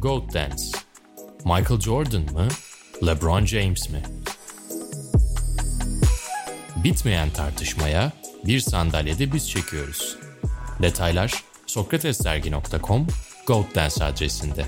Goat Dance. Michael Jordan mı? LeBron James mi? Bitmeyen tartışmaya bir sandalyede biz çekiyoruz. Detaylar sokratesdergi.com Goat Dance adresinde.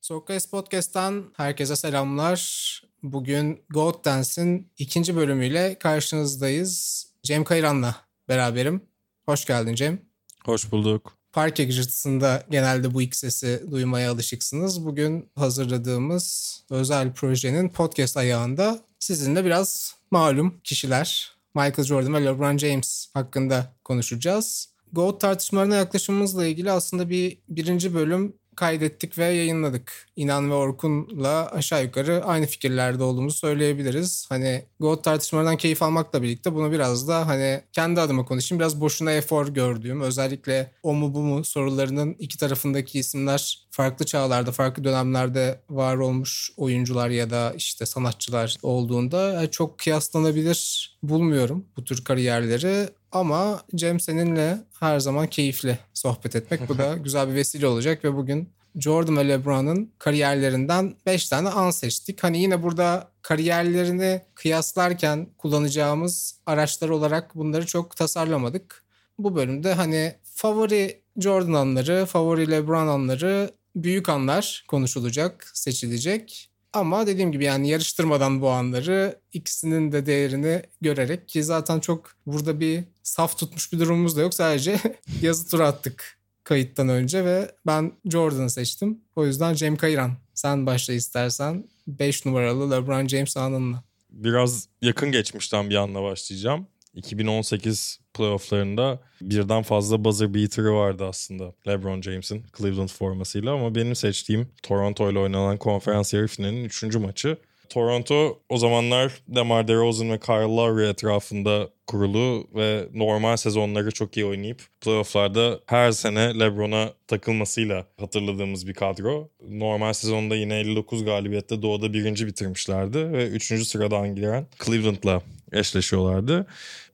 Sokrates Podcast'tan herkese selamlar. Bugün Goat Dance'in ikinci bölümüyle karşınızdayız. Cem Kayran'la beraberim. Hoş geldin Cem. Hoş bulduk. Parke gıcırtısında genelde bu ilk sesi duymaya alışıksınız. Bugün hazırladığımız özel projenin podcast ayağında sizinle biraz malum kişiler Michael Jordan ve LeBron James hakkında konuşacağız. GOAT tartışmalarına yaklaşımımızla ilgili aslında bir birinci bölüm kaydettik ve yayınladık. İnan ve Orkun'la aşağı yukarı aynı fikirlerde olduğumuzu söyleyebiliriz. Hani GOAT tartışmalarından keyif almakla birlikte bunu biraz da hani kendi adıma konuşayım. Biraz boşuna efor gördüğüm özellikle o mu bu mu sorularının iki tarafındaki isimler farklı çağlarda, farklı dönemlerde var olmuş oyuncular ya da işte sanatçılar olduğunda çok kıyaslanabilir bulmuyorum bu tür kariyerleri. Ama Cem seninle her zaman keyifli sohbet etmek. Bu da güzel bir vesile olacak ve bugün Jordan ve LeBron'un kariyerlerinden 5 tane an seçtik. Hani yine burada kariyerlerini kıyaslarken kullanacağımız araçlar olarak bunları çok tasarlamadık. Bu bölümde hani favori Jordan anları, favori LeBron anları, büyük anlar konuşulacak, seçilecek. Ama dediğim gibi yani yarıştırmadan bu anları ikisinin de değerini görerek ki zaten çok burada bir saf tutmuş bir durumumuz da yok. Sadece yazı tura attık kayıttan önce ve ben Jordan'ı seçtim. O yüzden Cem Kayran sen başla istersen 5 numaralı LeBron James anınla. Biraz yakın geçmişten bir anla başlayacağım. 2018 playofflarında birden fazla buzzer beater'ı vardı aslında LeBron James'in Cleveland formasıyla ama benim seçtiğim Toronto ile oynanan konferans yarı finalinin 3. maçı. Toronto o zamanlar DeMar DeRozan ve Kyle Lowry etrafında kurulu ve normal sezonları çok iyi oynayıp playofflarda her sene LeBron'a takılmasıyla hatırladığımız bir kadro. Normal sezonda yine 59 galibiyette doğuda birinci bitirmişlerdi ve üçüncü sıradan giren Cleveland'la eşleşiyorlardı.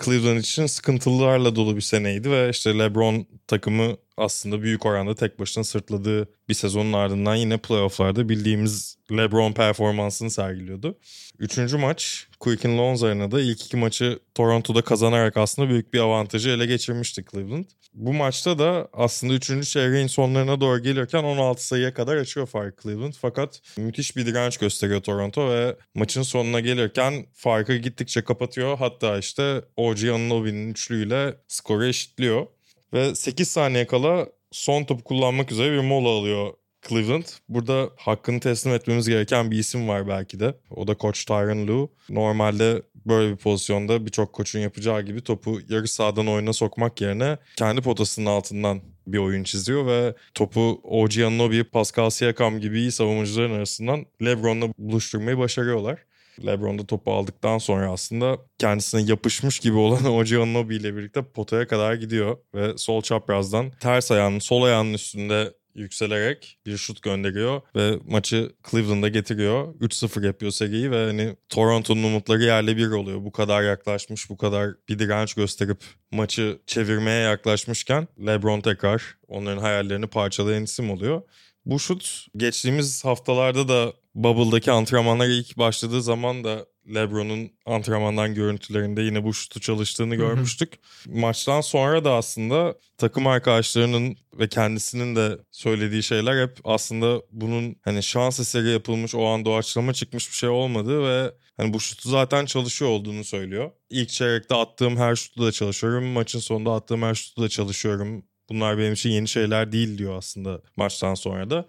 Cleveland için sıkıntılarla dolu bir seneydi ve işte LeBron takımı aslında büyük oranda tek başına sırtladığı bir sezonun ardından yine playofflarda bildiğimiz LeBron performansını sergiliyordu. Üçüncü maç Quicken Loans Arena'da ilk iki maçı Toronto'da kazanarak aslında büyük bir avantajı ele geçirmişti Cleveland. Bu maçta da aslında üçüncü çeyreğin sonlarına doğru gelirken 16 sayıya kadar açıyor fark Cleveland. Fakat müthiş bir direnç gösteriyor Toronto ve maçın sonuna gelirken farkı gittikçe kapatıyor. Hatta işte OG Anunoby'nin üçlüyle skoru eşitliyor. Ve 8 saniye kala son topu kullanmak üzere bir mola alıyor Cleveland. Burada hakkını teslim etmemiz gereken bir isim var belki de. O da Koç Tyron Lue. Normalde böyle bir pozisyonda birçok koçun yapacağı gibi topu yarı sahadan oyuna sokmak yerine kendi potasının altından bir oyun çiziyor ve topu OG Anunoby, Pascal Siakam gibi iyi savunucuların arasından LeBron'la buluşturmayı başarıyorlar. LeBron da topu aldıktan sonra aslında kendisine yapışmış gibi olan Anunoby ile birlikte potaya kadar gidiyor ve sol çaprazdan ters ayağının sol ayağının üstünde yükselerek bir şut gönderiyor ve maçı Cleveland'a getiriyor. 3-0 yapıyor seriyi ve hani Toronto'nun umutları yerle bir oluyor. Bu kadar yaklaşmış, bu kadar bir direnç gösterip maçı çevirmeye yaklaşmışken LeBron tekrar onların hayallerini parçalayan isim oluyor. Bu şut geçtiğimiz haftalarda da Bubble'daki antrenmanlara ilk başladığı zaman da LeBron'un antrenmandan görüntülerinde yine bu şutu çalıştığını görmüştük. Maçtan sonra da aslında takım arkadaşlarının ve kendisinin de söylediği şeyler hep aslında bunun hani şans eseri yapılmış o an doğaçlama çıkmış bir şey olmadı ve hani bu şutu zaten çalışıyor olduğunu söylüyor. İlk çeyrekte attığım her şutu da çalışıyorum. Maçın sonunda attığım her şutu da çalışıyorum. Bunlar benim için yeni şeyler değil diyor aslında maçtan sonra da.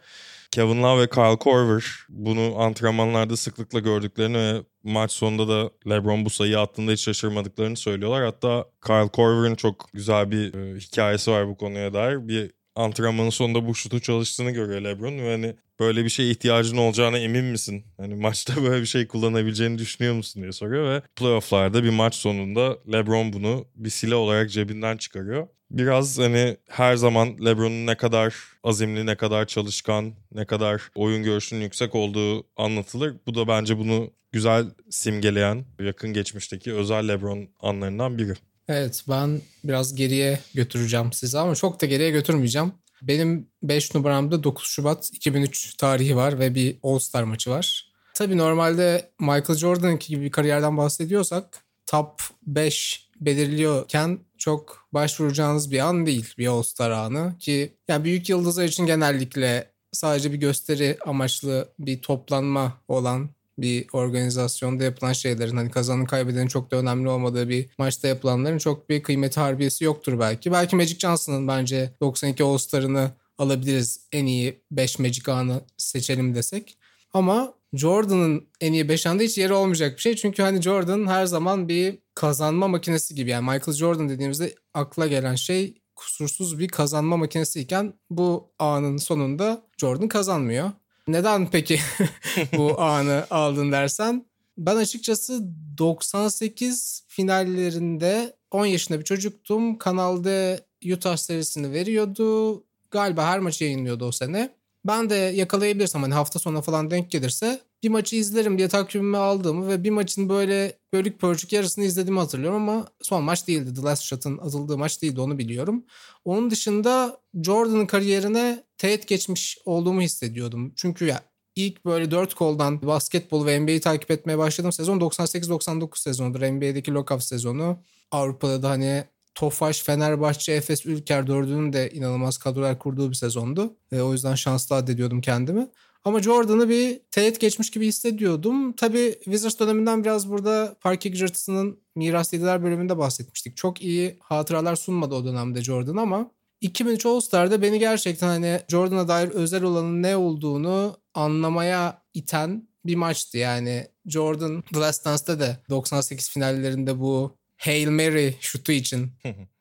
Kevin Love ve Kyle Korver bunu antrenmanlarda sıklıkla gördüklerini ve maç sonunda da LeBron bu sayıyı attığında hiç şaşırmadıklarını söylüyorlar. Hatta Kyle Korver'ın çok güzel bir e, hikayesi var bu konuya dair. Bir antrenmanın sonunda bu şutu çalıştığını görüyor LeBron ve hani böyle bir şeye ihtiyacın olacağına emin misin? Hani maçta böyle bir şey kullanabileceğini düşünüyor musun diye soruyor ve playofflarda bir maç sonunda LeBron bunu bir silah olarak cebinden çıkarıyor biraz hani her zaman LeBron'un ne kadar azimli, ne kadar çalışkan, ne kadar oyun görüşünün yüksek olduğu anlatılır. Bu da bence bunu güzel simgeleyen yakın geçmişteki özel LeBron anlarından biri. Evet ben biraz geriye götüreceğim sizi ama çok da geriye götürmeyeceğim. Benim 5 numaramda 9 Şubat 2003 tarihi var ve bir All-Star maçı var. Tabii normalde Michael Jordan'ınki gibi bir kariyerden bahsediyorsak top 5 belirliyorken çok başvuracağınız bir an değil bir All-Star anı ki yani büyük yıldızlar için genellikle sadece bir gösteri amaçlı bir toplanma olan bir organizasyonda yapılan şeylerin hani kazanan kaybedenin çok da önemli olmadığı bir maçta yapılanların çok bir kıymeti harbiyesi yoktur belki. Belki Magic Johnson'ın bence 92 All-Star'ını alabiliriz en iyi 5 Magic anı seçelim desek. Ama Jordan'ın en iyi 5 anda hiç yeri olmayacak bir şey. Çünkü hani Jordan her zaman bir kazanma makinesi gibi. Yani Michael Jordan dediğimizde akla gelen şey kusursuz bir kazanma makinesiyken bu anın sonunda Jordan kazanmıyor. Neden peki bu anı aldın dersen? Ben açıkçası 98 finallerinde 10 yaşında bir çocuktum. Kanalda Utah serisini veriyordu. Galiba her maçı yayınlıyordu o sene. Ben de yakalayabilirsem hani hafta sonu falan denk gelirse bir maçı izlerim diye takvimime aldığımı ve bir maçın böyle bölük pörçük yarısını izlediğimi hatırlıyorum ama son maç değildi. The Last Shot'ın atıldığı maç değildi onu biliyorum. Onun dışında Jordan'ın kariyerine teğet geçmiş olduğumu hissediyordum. Çünkü ya ilk böyle dört koldan basketbol ve NBA'yi takip etmeye başladığım sezon 98-99 sezonudur. NBA'deki lockout sezonu. Avrupa'da da hani Tofaş, Fenerbahçe, Efes, Ülker dördünün de inanılmaz kadrolar kurduğu bir sezondu. E, o yüzden şanslı addediyordum kendimi. Ama Jordan'ı bir teğet geçmiş gibi hissediyordum. Tabii Wizards döneminden biraz burada Park Egerton'ın Miras Yediler bölümünde bahsetmiştik. Çok iyi hatıralar sunmadı o dönemde Jordan ama 2003 All-Star'da beni gerçekten hani Jordan'a dair özel olanın ne olduğunu anlamaya iten bir maçtı. Yani Jordan The Last Dance'da de 98 finallerinde bu Hail Mary şutu için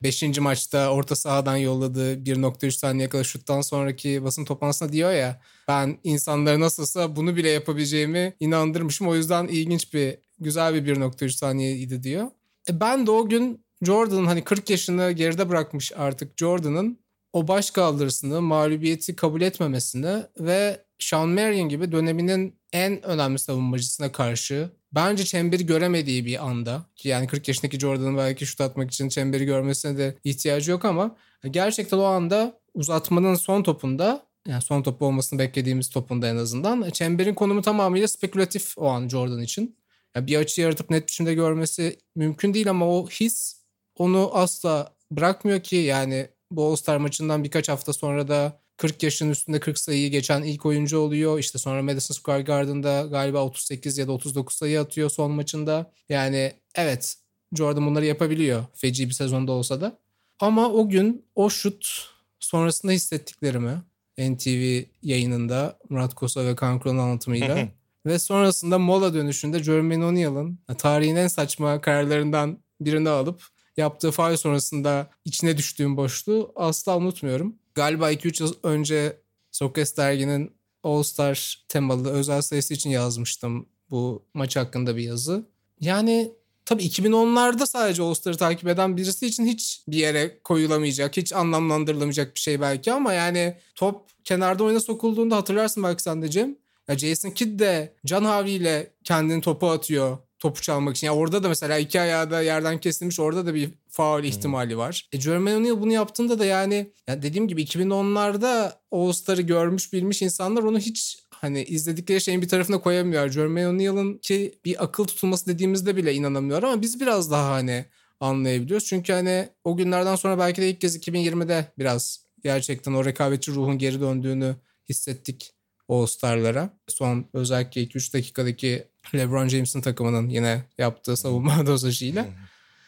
5. maçta orta sahadan yolladığı 1.3 saniye kadar şuttan sonraki basın toplantısında diyor ya ben insanları nasılsa bunu bile yapabileceğimi inandırmışım. O yüzden ilginç bir güzel bir 1.3 saniyeydi diyor. E ben de o gün Jordan'ın hani 40 yaşını geride bırakmış artık Jordan'ın o baş kaldırısını, mağlubiyeti kabul etmemesini ve Sean Marion gibi döneminin en önemli savunmacısına karşı bence çemberi göremediği bir anda ki yani 40 yaşındaki Jordan'ın belki şut atmak için çemberi görmesine de ihtiyacı yok ama gerçekten o anda uzatmanın son topunda yani son topu olmasını beklediğimiz topunda en azından çemberin konumu tamamıyla spekülatif o an Jordan için. Yani bir açı yaratıp net biçimde görmesi mümkün değil ama o his onu asla bırakmıyor ki yani bu All-Star maçından birkaç hafta sonra da 40 yaşın üstünde 40 sayıyı geçen ilk oyuncu oluyor. İşte sonra Madison Square Garden'da galiba 38 ya da 39 sayı atıyor son maçında. Yani evet Jordan bunları yapabiliyor. Feci bir sezonda olsa da. Ama o gün o şut sonrasında hissettiklerimi NTV yayınında Murat Kosa ve Kaan Kural'ın anlatımıyla ve sonrasında mola dönüşünde Jermaine O'Neal'ın tarihin en saçma kararlarından birini alıp yaptığı faal sonrasında içine düştüğüm boşluğu asla unutmuyorum. Galiba 2-3 yıl önce Sokrates derginin All Star temalı özel sayısı için yazmıştım bu maç hakkında bir yazı. Yani tabii 2010'larda sadece All Star'ı takip eden birisi için hiç bir yere koyulamayacak, hiç anlamlandırılamayacak bir şey belki ama yani top kenarda oyuna sokulduğunda hatırlarsın belki sen de Cem. Ya Jason Kidd de Can Havli ile kendini topu atıyor topu çalmak için. Yani orada da mesela iki ayağı da yerden kesilmiş orada da bir faul ihtimali var. E Jermaine O'Neal bunu yaptığında da yani, yani dediğim gibi 2010'larda All-Star'ı görmüş bilmiş insanlar onu hiç hani izledikleri şeyin bir tarafına koyamıyor. Jermaine O'Neal'ın ki bir akıl tutulması dediğimizde bile inanamıyor ama biz biraz daha hani anlayabiliyoruz. Çünkü hani o günlerden sonra belki de ilk kez 2020'de biraz gerçekten o rekabetçi ruhun geri döndüğünü hissettik All-Star'lara. Son özellikle 2-3 dakikadaki LeBron James'in takımının yine yaptığı savunma dozajıyla.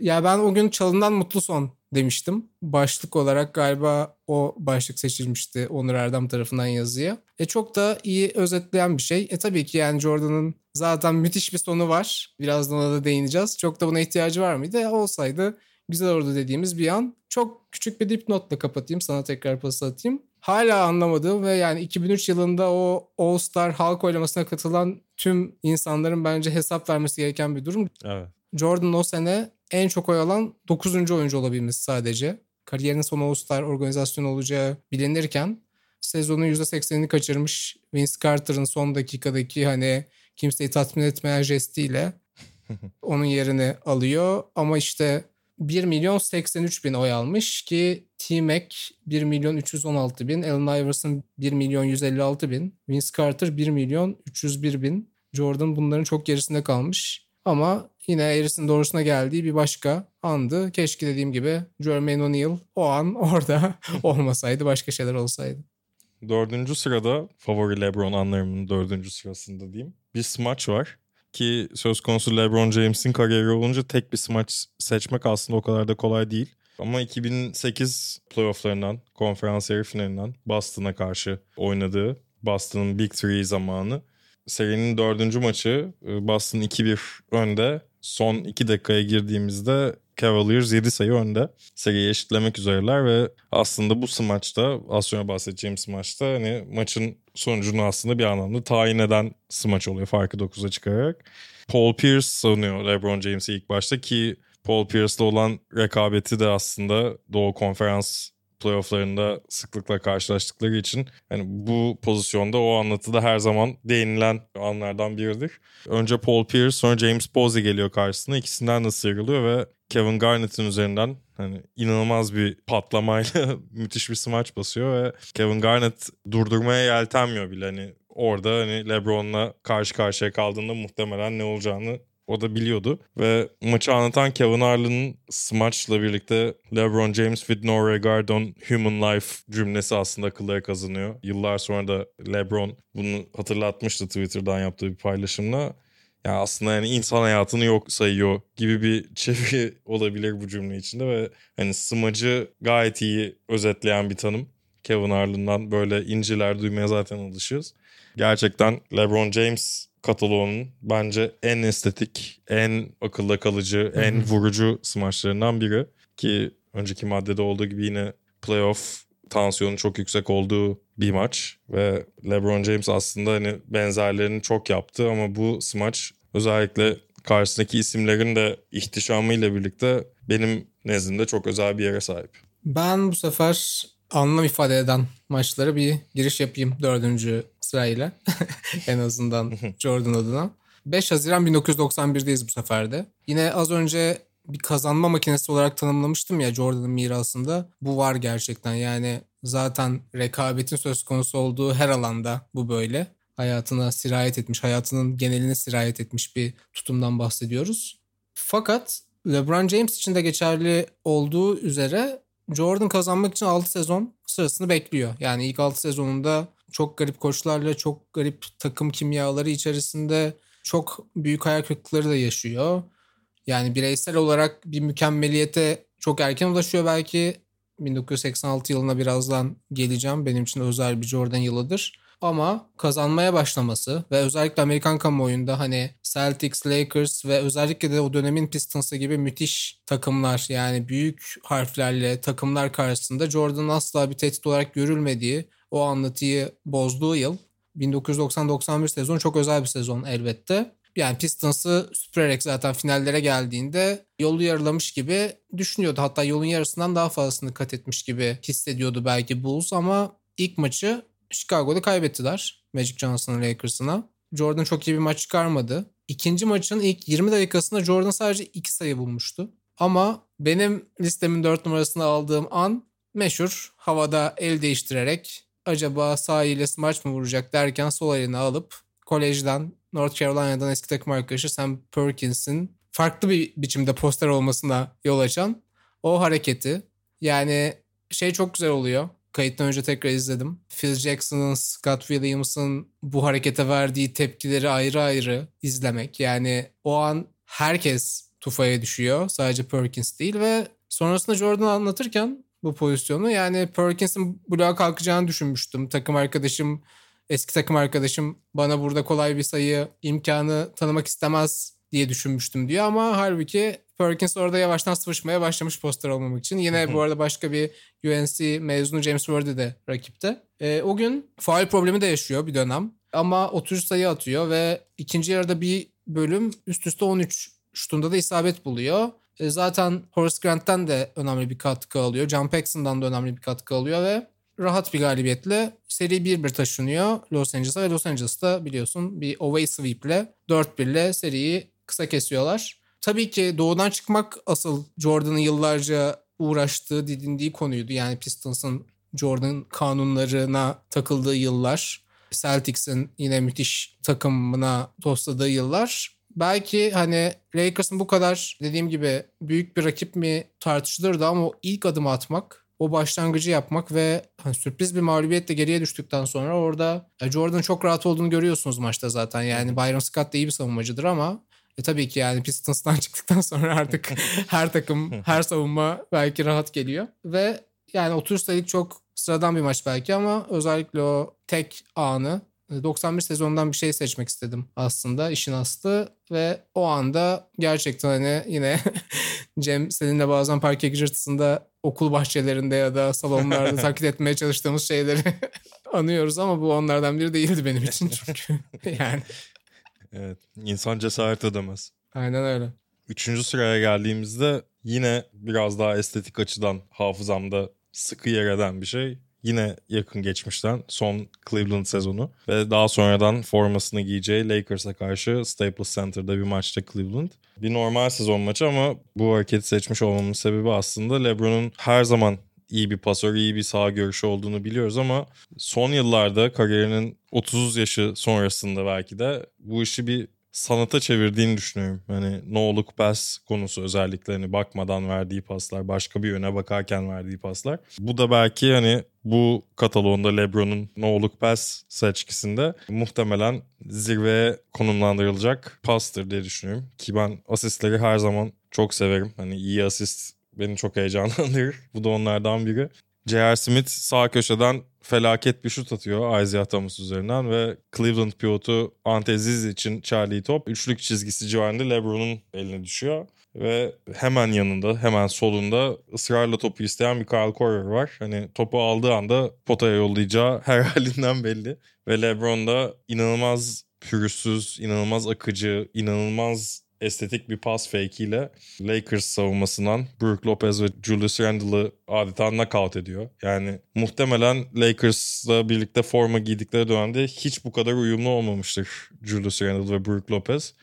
Ya ben o gün çalından mutlu son demiştim. Başlık olarak galiba o başlık seçilmişti Onur Erdem tarafından yazıya. E çok da iyi özetleyen bir şey. E tabii ki yani Jordan'ın zaten müthiş bir sonu var. Birazdan ona da değineceğiz. Çok da buna ihtiyacı var mıydı? E, olsaydı güzel olurdu dediğimiz bir an. Çok küçük bir dipnotla kapatayım. Sana tekrar pas atayım. Hala anlamadığım ve yani 2003 yılında o All Star halk oylamasına katılan tüm insanların bence hesap vermesi gereken bir durum. Evet. Jordan o sene en çok oy alan 9. oyuncu olabilmesi sadece. kariyerinin son All-Star organizasyonu olacağı bilinirken sezonun %80'ini kaçırmış Vince Carter'ın son dakikadaki hani kimseyi tatmin etmeyen jestiyle onun yerini alıyor. Ama işte 1 milyon 83 bin oy almış ki T-Mac 1 milyon 316 bin, Allen Iverson 1 milyon 156 bin, Vince Carter 1 milyon 301 bin. Jordan bunların çok gerisinde kalmış. Ama yine Harris'in doğrusuna geldiği bir başka andı. Keşke dediğim gibi Jermaine O'Neal o an orada olmasaydı başka şeyler olsaydı. Dördüncü sırada favori LeBron anlarımın dördüncü sırasında diyeyim. Bir smaç var ki söz konusu LeBron James'in kariyeri olunca tek bir smaç seçmek aslında o kadar da kolay değil. Ama 2008 playofflarından, konferans yarı finalinden Boston'a karşı oynadığı Boston'ın Big Three zamanı. Serinin dördüncü maçı e, Boston 2-1 önde. Son 2 dakikaya girdiğimizde Cavaliers 7 sayı önde. Seriyi eşitlemek üzereler ve aslında bu smaçta az sonra bahsedeceğim smaçta hani maçın sonucunu aslında bir anlamda tayin eden smaç oluyor farkı 9'a çıkararak. Paul Pierce savunuyor LeBron James'i ilk başta ki Paul Pierce'la olan rekabeti de aslında Doğu Konferans playofflarında sıklıkla karşılaştıkları için yani bu pozisyonda o anlatıda her zaman değinilen anlardan biridir. Önce Paul Pierce sonra James Posey geliyor karşısına. İkisinden de sıyrılıyor ve Kevin Garnett'in üzerinden hani inanılmaz bir patlamayla müthiş bir smaç basıyor ve Kevin Garnett durdurmaya yeltenmiyor bile hani orada hani LeBron'la karşı karşıya kaldığında muhtemelen ne olacağını o da biliyordu. Ve maçı anlatan Kevin Harlan'ın smaçla birlikte LeBron James with no regard on human life cümlesi aslında akıllara kazanıyor. Yıllar sonra da LeBron bunu hatırlatmıştı Twitter'dan yaptığı bir paylaşımla. Yani aslında yani insan hayatını yok sayıyor gibi bir çeviri olabilir bu cümle içinde ve hani smacı gayet iyi özetleyen bir tanım. Kevin Harlan'dan böyle inciler duymaya zaten alışıyoruz. Gerçekten LeBron James kataloğunun bence en estetik, en akılda kalıcı, en vurucu smaçlarından biri. Ki önceki maddede olduğu gibi yine playoff tansiyonu çok yüksek olduğu bir maç ve LeBron James aslında hani benzerlerini çok yaptı ama bu smaç özellikle karşısındaki isimlerin de ihtişamıyla birlikte benim nezdimde çok özel bir yere sahip. Ben bu sefer anlam ifade eden maçlara bir giriş yapayım dördüncü sırayla. en azından Jordan adına. 5 Haziran 1991'deyiz bu seferde. Yine az önce bir kazanma makinesi olarak tanımlamıştım ya Jordan'ın mirasında. Bu var gerçekten yani zaten rekabetin söz konusu olduğu her alanda bu böyle. Hayatına sirayet etmiş, hayatının geneline sirayet etmiş bir tutumdan bahsediyoruz. Fakat LeBron James için de geçerli olduğu üzere Jordan kazanmak için 6 sezon sırasını bekliyor. Yani ilk 6 sezonunda çok garip koçlarla, çok garip takım kimyaları içerisinde çok büyük hayal kırıklıkları da yaşıyor. Yani bireysel olarak bir mükemmeliyete çok erken ulaşıyor belki. 1986 yılına birazdan geleceğim. Benim için özel bir Jordan yılıdır. Ama kazanmaya başlaması ve özellikle Amerikan kamuoyunda hani Celtics, Lakers ve özellikle de o dönemin Pistons'ı gibi müthiş takımlar yani büyük harflerle takımlar karşısında Jordan'ın asla bir tehdit olarak görülmediği o anlatıyı bozduğu yıl 1990-91 sezon çok özel bir sezon elbette. Yani Pistons'ı süpürerek zaten finallere geldiğinde yolu yarılamış gibi düşünüyordu. Hatta yolun yarısından daha fazlasını kat etmiş gibi hissediyordu belki Bulls ama ilk maçı Chicago'da kaybettiler Magic Johnson'ın Lakers'ına. Jordan çok iyi bir maç çıkarmadı. İkinci maçın ilk 20 dakikasında Jordan sadece 2 sayı bulmuştu. Ama benim listemin 4 numarasını aldığım an meşhur havada el değiştirerek acaba sağ ile smaç mı vuracak derken sol elini alıp kolejden North Carolina'dan eski takım arkadaşı Sam Perkins'in farklı bir biçimde poster olmasına yol açan o hareketi. Yani şey çok güzel oluyor. Kayıttan önce tekrar izledim. Phil Jackson'ın, Scott Williams'ın bu harekete verdiği tepkileri ayrı ayrı izlemek. Yani o an herkes tufaya düşüyor. Sadece Perkins değil ve sonrasında Jordan anlatırken bu pozisyonu yani Perkins'in bloğa kalkacağını düşünmüştüm. Takım arkadaşım, eski takım arkadaşım bana burada kolay bir sayı imkanı tanımak istemez diye düşünmüştüm diyor ama halbuki Perkins orada yavaştan sıvışmaya başlamış poster olmamak için. Yine bu arada başka bir UNC mezunu James Worthy de rakipte. E, o gün faal problemi de yaşıyor bir dönem. Ama 30 sayı atıyor ve ikinci yarıda bir bölüm üst üste 13 şutunda da isabet buluyor. E, zaten Horace Grant'ten de önemli bir katkı alıyor. John Paxson'dan da önemli bir katkı alıyor ve rahat bir galibiyetle seri 1-1 taşınıyor Los Angeles'a ve Los Angeles'ta biliyorsun bir away sweep'le 4-1'le seriyi kısa kesiyorlar. Tabii ki doğudan çıkmak asıl Jordan'ın yıllarca uğraştığı, didindiği konuydu. Yani Pistons'ın Jordan kanunlarına takıldığı yıllar. Celtics'in yine müthiş takımına tosladığı yıllar. Belki hani Lakers'ın bu kadar dediğim gibi büyük bir rakip mi tartışılırdı ama o ilk adım atmak, o başlangıcı yapmak ve hani sürpriz bir mağlubiyetle geriye düştükten sonra orada Jordan çok rahat olduğunu görüyorsunuz maçta zaten. Yani Byron Scott da iyi bir savunmacıdır ama e tabii ki yani Pistons'tan çıktıktan sonra artık her takım, her savunma belki rahat geliyor. Ve yani 30 sayılık çok sıradan bir maç belki ama özellikle o tek anı 91 sezondan bir şey seçmek istedim aslında işin aslı ve o anda gerçekten hani yine Cem seninle bazen parke gıcırtısında okul bahçelerinde ya da salonlarda taklit etmeye çalıştığımız şeyleri anıyoruz ama bu onlardan biri değildi benim için çünkü yani. Evet insan cesaret edemez. Aynen öyle. Üçüncü sıraya geldiğimizde yine biraz daha estetik açıdan hafızamda sıkı yer eden bir şey. Yine yakın geçmişten son Cleveland sezonu ve daha sonradan formasını giyeceği Lakers'a karşı Staples Center'da bir maçta Cleveland. Bir normal sezon maçı ama bu hareketi seçmiş olmamın sebebi aslında LeBron'un her zaman iyi bir pasör, iyi bir sağ görüşü olduğunu biliyoruz ama son yıllarda kariyerinin 30 yaşı sonrasında belki de bu işi bir sanata çevirdiğini düşünüyorum. Hani no look pass konusu özellikle hani bakmadan verdiği paslar, başka bir yöne bakarken verdiği paslar. Bu da belki hani bu kataloğunda LeBron'un no look pass seçkisinde muhtemelen zirveye konumlandırılacak pastır diye düşünüyorum. Ki ben asistleri her zaman çok severim. Hani iyi asist beni çok heyecanlandırır. Bu da onlardan biri. J.R. Smith sağ köşeden felaket bir şut atıyor Isaiah Thomas üzerinden ve Cleveland pivotu Ante Ziz için Charlie top üçlük çizgisi civarında LeBron'un eline düşüyor. Ve hemen yanında, hemen solunda ısrarla topu isteyen bir Kyle Korver var. Hani topu aldığı anda potaya yollayacağı her halinden belli. Ve LeBron da inanılmaz pürüzsüz, inanılmaz akıcı, inanılmaz estetik bir pas fake Lakers savunmasından Brook Lopez ve Julius Randle'ı adeta knockout ediyor. Yani muhtemelen Lakers'la birlikte forma giydikleri dönemde hiç bu kadar uyumlu olmamıştır Julius Randle ve Brook Lopez.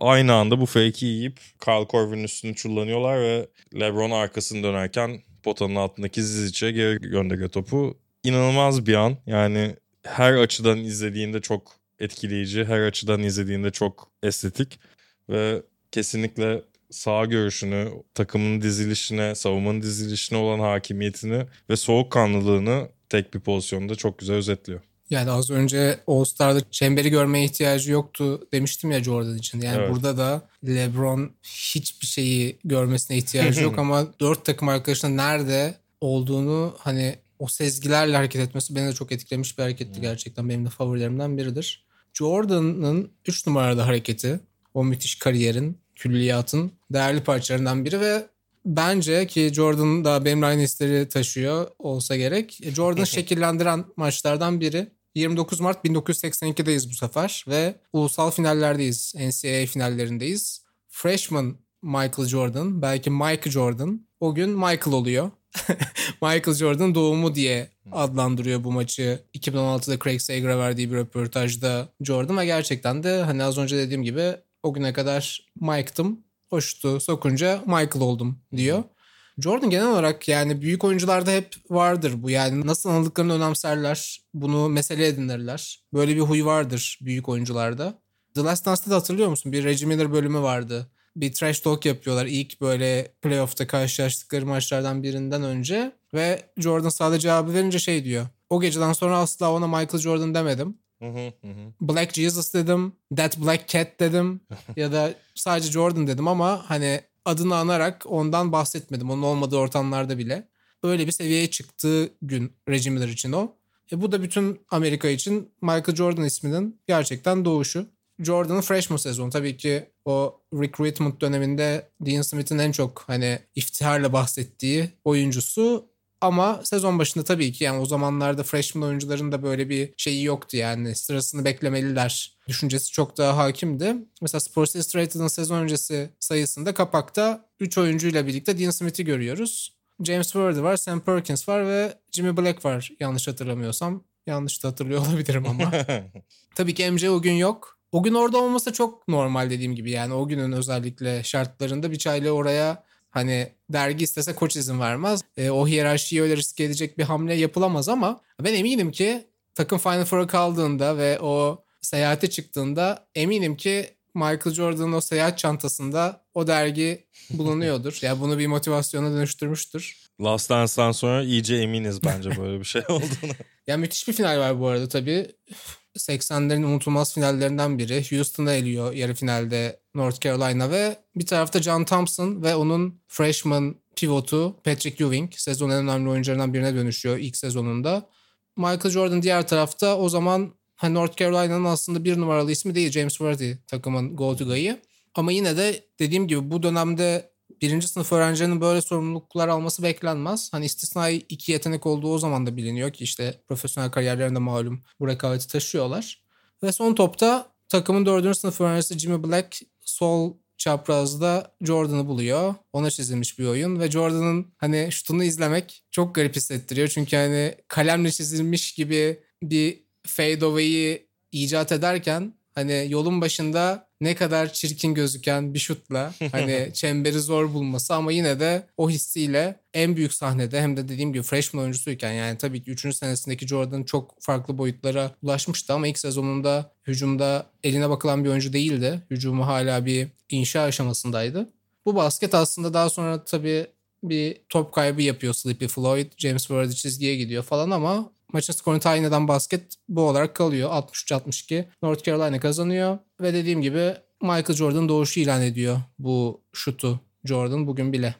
Aynı anda bu fake'i yiyip Kyle Korver'in üstünü çullanıyorlar ve LeBron arkasını dönerken potanın altındaki Zizic'e geri gönderiyor topu. İnanılmaz bir an. Yani her açıdan izlediğinde çok etkileyici, her açıdan izlediğinde çok estetik ve kesinlikle sağ görüşünü, takımın dizilişine, savunmanın dizilişine olan hakimiyetini ve soğukkanlılığını tek bir pozisyonda çok güzel özetliyor. Yani az önce All-Star'da çemberi görmeye ihtiyacı yoktu demiştim ya Jordan için. Yani evet. burada da LeBron hiçbir şeyi görmesine ihtiyacı yok ama dört takım arkadaşının nerede olduğunu hani o sezgilerle hareket etmesi beni de çok etkilemiş bir hareketti gerçekten. Benim de favorilerimden biridir. Jordan'ın 3 numarada hareketi o müthiş kariyerin, külliyatın değerli parçalarından biri ve bence ki Jordan da benim aynı hisleri taşıyor olsa gerek. E, Jordan'ı şekillendiren maçlardan biri. 29 Mart 1982'deyiz bu sefer ve ulusal finallerdeyiz. NCAA finallerindeyiz. Freshman Michael Jordan, belki Mike Jordan o gün Michael oluyor. Michael Jordan doğumu diye adlandırıyor bu maçı. 2016'da Craig Sager'a verdiği bir röportajda Jordan ve gerçekten de hani az önce dediğim gibi o güne kadar Mike'tım. O şutu sokunca Michael oldum diyor. Jordan genel olarak yani büyük oyuncularda hep vardır bu. Yani nasıl anıldıklarını önemserler. Bunu mesele edinirler. Böyle bir huy vardır büyük oyuncularda. The Last Dance'da da hatırlıyor musun? Bir Reggie Miller bölümü vardı. Bir trash talk yapıyorlar ilk böyle playoff'ta karşılaştıkları maçlardan birinden önce. Ve Jordan sadece cevabı verince şey diyor. O geceden sonra asla ona Michael Jordan demedim. Black Jesus dedim. That Black Cat dedim. ya da sadece Jordan dedim ama hani adını anarak ondan bahsetmedim. Onun olmadığı ortamlarda bile. Öyle bir seviyeye çıktığı gün Reggie Miller için o. E bu da bütün Amerika için Michael Jordan isminin gerçekten doğuşu. Jordan'ın freshman sezonu tabii ki o recruitment döneminde Dean Smith'in en çok hani iftiharla bahsettiği oyuncusu ama sezon başında tabii ki yani o zamanlarda freshman oyuncuların da böyle bir şeyi yoktu yani. Sırasını beklemeliler. Düşüncesi çok daha hakimdi. Mesela Sports Illustrated'ın sezon öncesi sayısında kapakta 3 oyuncuyla birlikte Dean Smith'i görüyoruz. James Worthy var, Sam Perkins var ve Jimmy Black var yanlış hatırlamıyorsam. Yanlış da hatırlıyor olabilirim ama. Tabii ki MJ o gün yok. O gün orada olması çok normal dediğim gibi yani o günün özellikle şartlarında bir çayla oraya hani dergi istese koç izin vermez. E, o hiyerarşiyi öyle riske edecek bir hamle yapılamaz ama ben eminim ki takım Final Four'a kaldığında ve o seyahate çıktığında eminim ki Michael Jordan'ın o seyahat çantasında o dergi bulunuyordur. yani bunu bir motivasyona dönüştürmüştür. Last Dance'dan sonra iyice eminiz bence böyle bir şey olduğunu. ya müthiş bir final var bu arada tabii. 80'lerin unutulmaz finallerinden biri. Houston'a eliyor yarı finalde North Carolina ve bir tarafta John Thompson ve onun freshman pivotu Patrick Ewing sezonun en önemli oyuncularından birine dönüşüyor ilk sezonunda. Michael Jordan diğer tarafta o zaman hani North Carolina'nın aslında bir numaralı ismi değil James Worthy takımın go to guy'ı. Ama yine de dediğim gibi bu dönemde birinci sınıf öğrencilerinin böyle sorumluluklar alması beklenmez. Hani istisnai iki yetenek olduğu o zaman da biliniyor ki işte profesyonel kariyerlerinde malum bu rekabeti taşıyorlar. Ve son topta takımın dördüncü sınıf öğrencisi Jimmy Black sol çaprazda Jordan'ı buluyor. Ona çizilmiş bir oyun ve Jordan'ın hani şutunu izlemek çok garip hissettiriyor. Çünkü hani kalemle çizilmiş gibi bir fadeaway'i icat ederken hani yolun başında ne kadar çirkin gözüken bir şutla hani çemberi zor bulması ama yine de o hissiyle en büyük sahnede hem de dediğim gibi freshman oyuncusuyken yani tabii ki 3. senesindeki Jordan çok farklı boyutlara ulaşmıştı ama ilk sezonunda hücumda eline bakılan bir oyuncu değildi. Hücumu hala bir inşa aşamasındaydı. Bu basket aslında daha sonra tabii bir top kaybı yapıyor Sleepy Floyd. James Worthy çizgiye gidiyor falan ama maçın skorunu tayin eden basket bu olarak kalıyor. 63-62 North Carolina kazanıyor. Ve dediğim gibi Michael Jordan doğuşu ilan ediyor bu şutu Jordan bugün bile.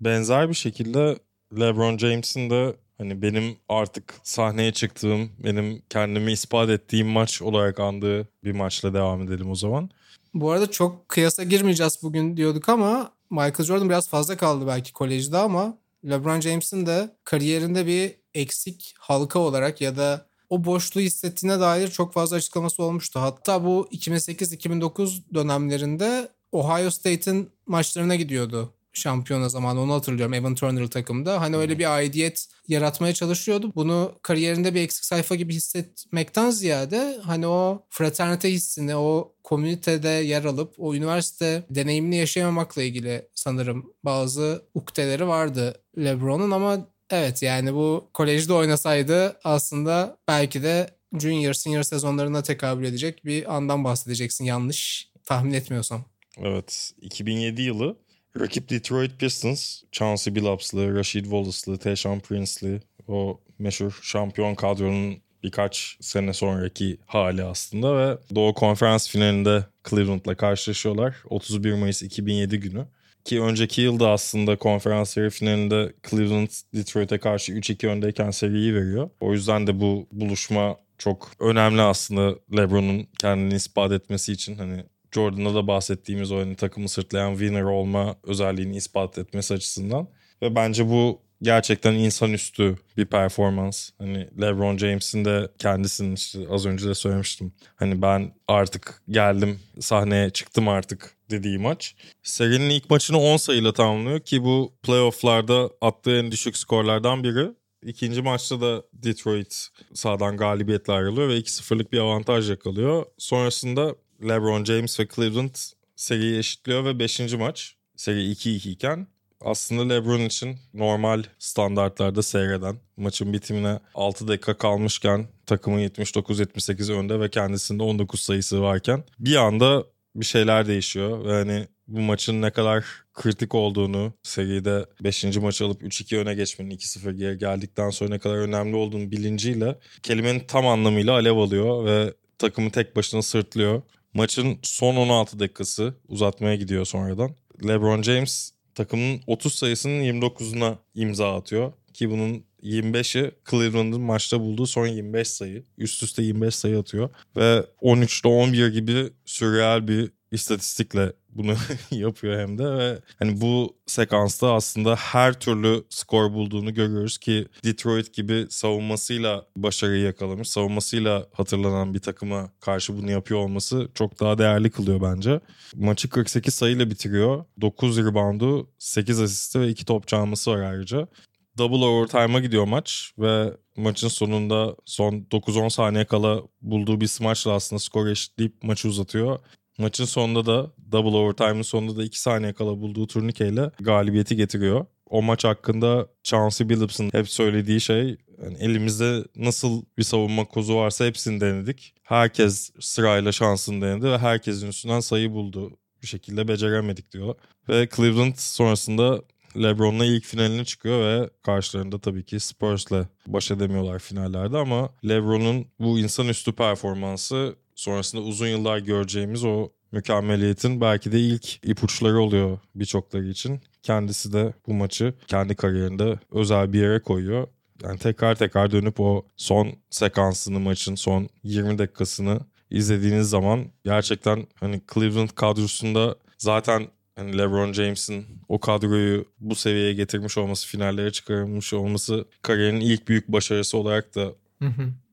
Benzer bir şekilde LeBron James'in de hani benim artık sahneye çıktığım, benim kendimi ispat ettiğim maç olarak andığı bir maçla devam edelim o zaman. Bu arada çok kıyasa girmeyeceğiz bugün diyorduk ama Michael Jordan biraz fazla kaldı belki kolejde ama LeBron James'in de kariyerinde bir eksik halka olarak ya da o boşluğu hissettiğine dair çok fazla açıklaması olmuştu. Hatta bu 2008-2009 dönemlerinde Ohio State'in maçlarına gidiyordu şampiyona zamanı onu hatırlıyorum Evan Turner takımda. Hani öyle bir aidiyet yaratmaya çalışıyordu. Bunu kariyerinde bir eksik sayfa gibi hissetmekten ziyade hani o fraternite hissini, o komünitede yer alıp o üniversite deneyimini yaşayamamakla ilgili sanırım bazı ukdeleri vardı LeBron'un ama evet yani bu kolejde oynasaydı aslında belki de junior senior sezonlarına tekabül edecek bir andan bahsedeceksin yanlış tahmin etmiyorsam. Evet 2007 yılı Rakip Detroit Pistons, Chauncey Billups'lı, Rashid Wallace'lı, Tayshaun Prince'li o meşhur şampiyon kadronun birkaç sene sonraki hali aslında ve Doğu Konferans finalinde Cleveland'la karşılaşıyorlar. 31 Mayıs 2007 günü. Ki önceki yılda aslında konferans seri finalinde Cleveland Detroit'e karşı 3-2 öndeyken seriyi veriyor. O yüzden de bu buluşma çok önemli aslında LeBron'un kendini ispat etmesi için. Hani Jordan'da da bahsettiğimiz o hani takımı sırtlayan winner olma özelliğini ispat etmesi açısından. Ve bence bu gerçekten insanüstü bir performans. Hani LeBron James'in de kendisinin işte az önce de söylemiştim. Hani ben artık geldim sahneye çıktım artık dediği maç. Serinin ilk maçını 10 sayıyla tamamlıyor ki bu playofflarda attığı en düşük skorlardan biri. İkinci maçta da Detroit sağdan galibiyetle ayrılıyor ve 2-0'lık bir avantaj yakalıyor. Sonrasında LeBron James ve Cleveland seriyi eşitliyor ve 5. maç seri 2-2 iken aslında LeBron için normal standartlarda seyreden maçın bitimine 6 dakika kalmışken takımın 79-78 önde ve kendisinde 19 sayısı varken bir anda bir şeyler değişiyor ve hani bu maçın ne kadar kritik olduğunu seride 5. maçı alıp 3-2 öne geçmenin 2-0 geri geldikten sonra ne kadar önemli olduğunu bilinciyle kelimenin tam anlamıyla alev alıyor ve takımı tek başına sırtlıyor. Maçın son 16 dakikası uzatmaya gidiyor sonradan. LeBron James takımın 30 sayısının 29'una imza atıyor. Ki bunun 25'i Cleveland'ın maçta bulduğu son 25 sayı. Üst üste 25 sayı atıyor. Ve 13'te 11 gibi sürreal bir istatistikle bunu yapıyor hem de ve hani bu sekansta aslında her türlü skor bulduğunu görüyoruz ki Detroit gibi savunmasıyla başarıyı yakalamış. Savunmasıyla hatırlanan bir takıma karşı bunu yapıyor olması çok daha değerli kılıyor bence. Maçı 48 sayıyla bitiriyor. 9 reboundu, 8 asisti ve 2 top çalması var ayrıca double overtime'a gidiyor maç ve maçın sonunda son 9-10 saniye kala bulduğu bir smaçla aslında skor eşitleyip maçı uzatıyor. Maçın sonunda da double overtime'ın sonunda da 2 saniye kala bulduğu turnikeyle galibiyeti getiriyor. O maç hakkında Chauncey Billups'ın hep söylediği şey yani elimizde nasıl bir savunma kozu varsa hepsini denedik. Herkes sırayla şansını denedi ve herkesin üstünden sayı buldu. Bir şekilde beceremedik diyor. Ve Cleveland sonrasında LeBron'la ilk finaline çıkıyor ve karşılarında tabii ki Spurs'la baş edemiyorlar finallerde ama LeBron'un bu insanüstü performansı sonrasında uzun yıllar göreceğimiz o mükemmeliyetin belki de ilk ipuçları oluyor birçokları için. Kendisi de bu maçı kendi kariyerinde özel bir yere koyuyor. Yani tekrar tekrar dönüp o son sekansını maçın son 20 dakikasını izlediğiniz zaman gerçekten hani Cleveland kadrosunda zaten hani LeBron James'in o kadroyu bu seviyeye getirmiş olması, finallere çıkarmış olması kariyerinin ilk büyük başarısı olarak da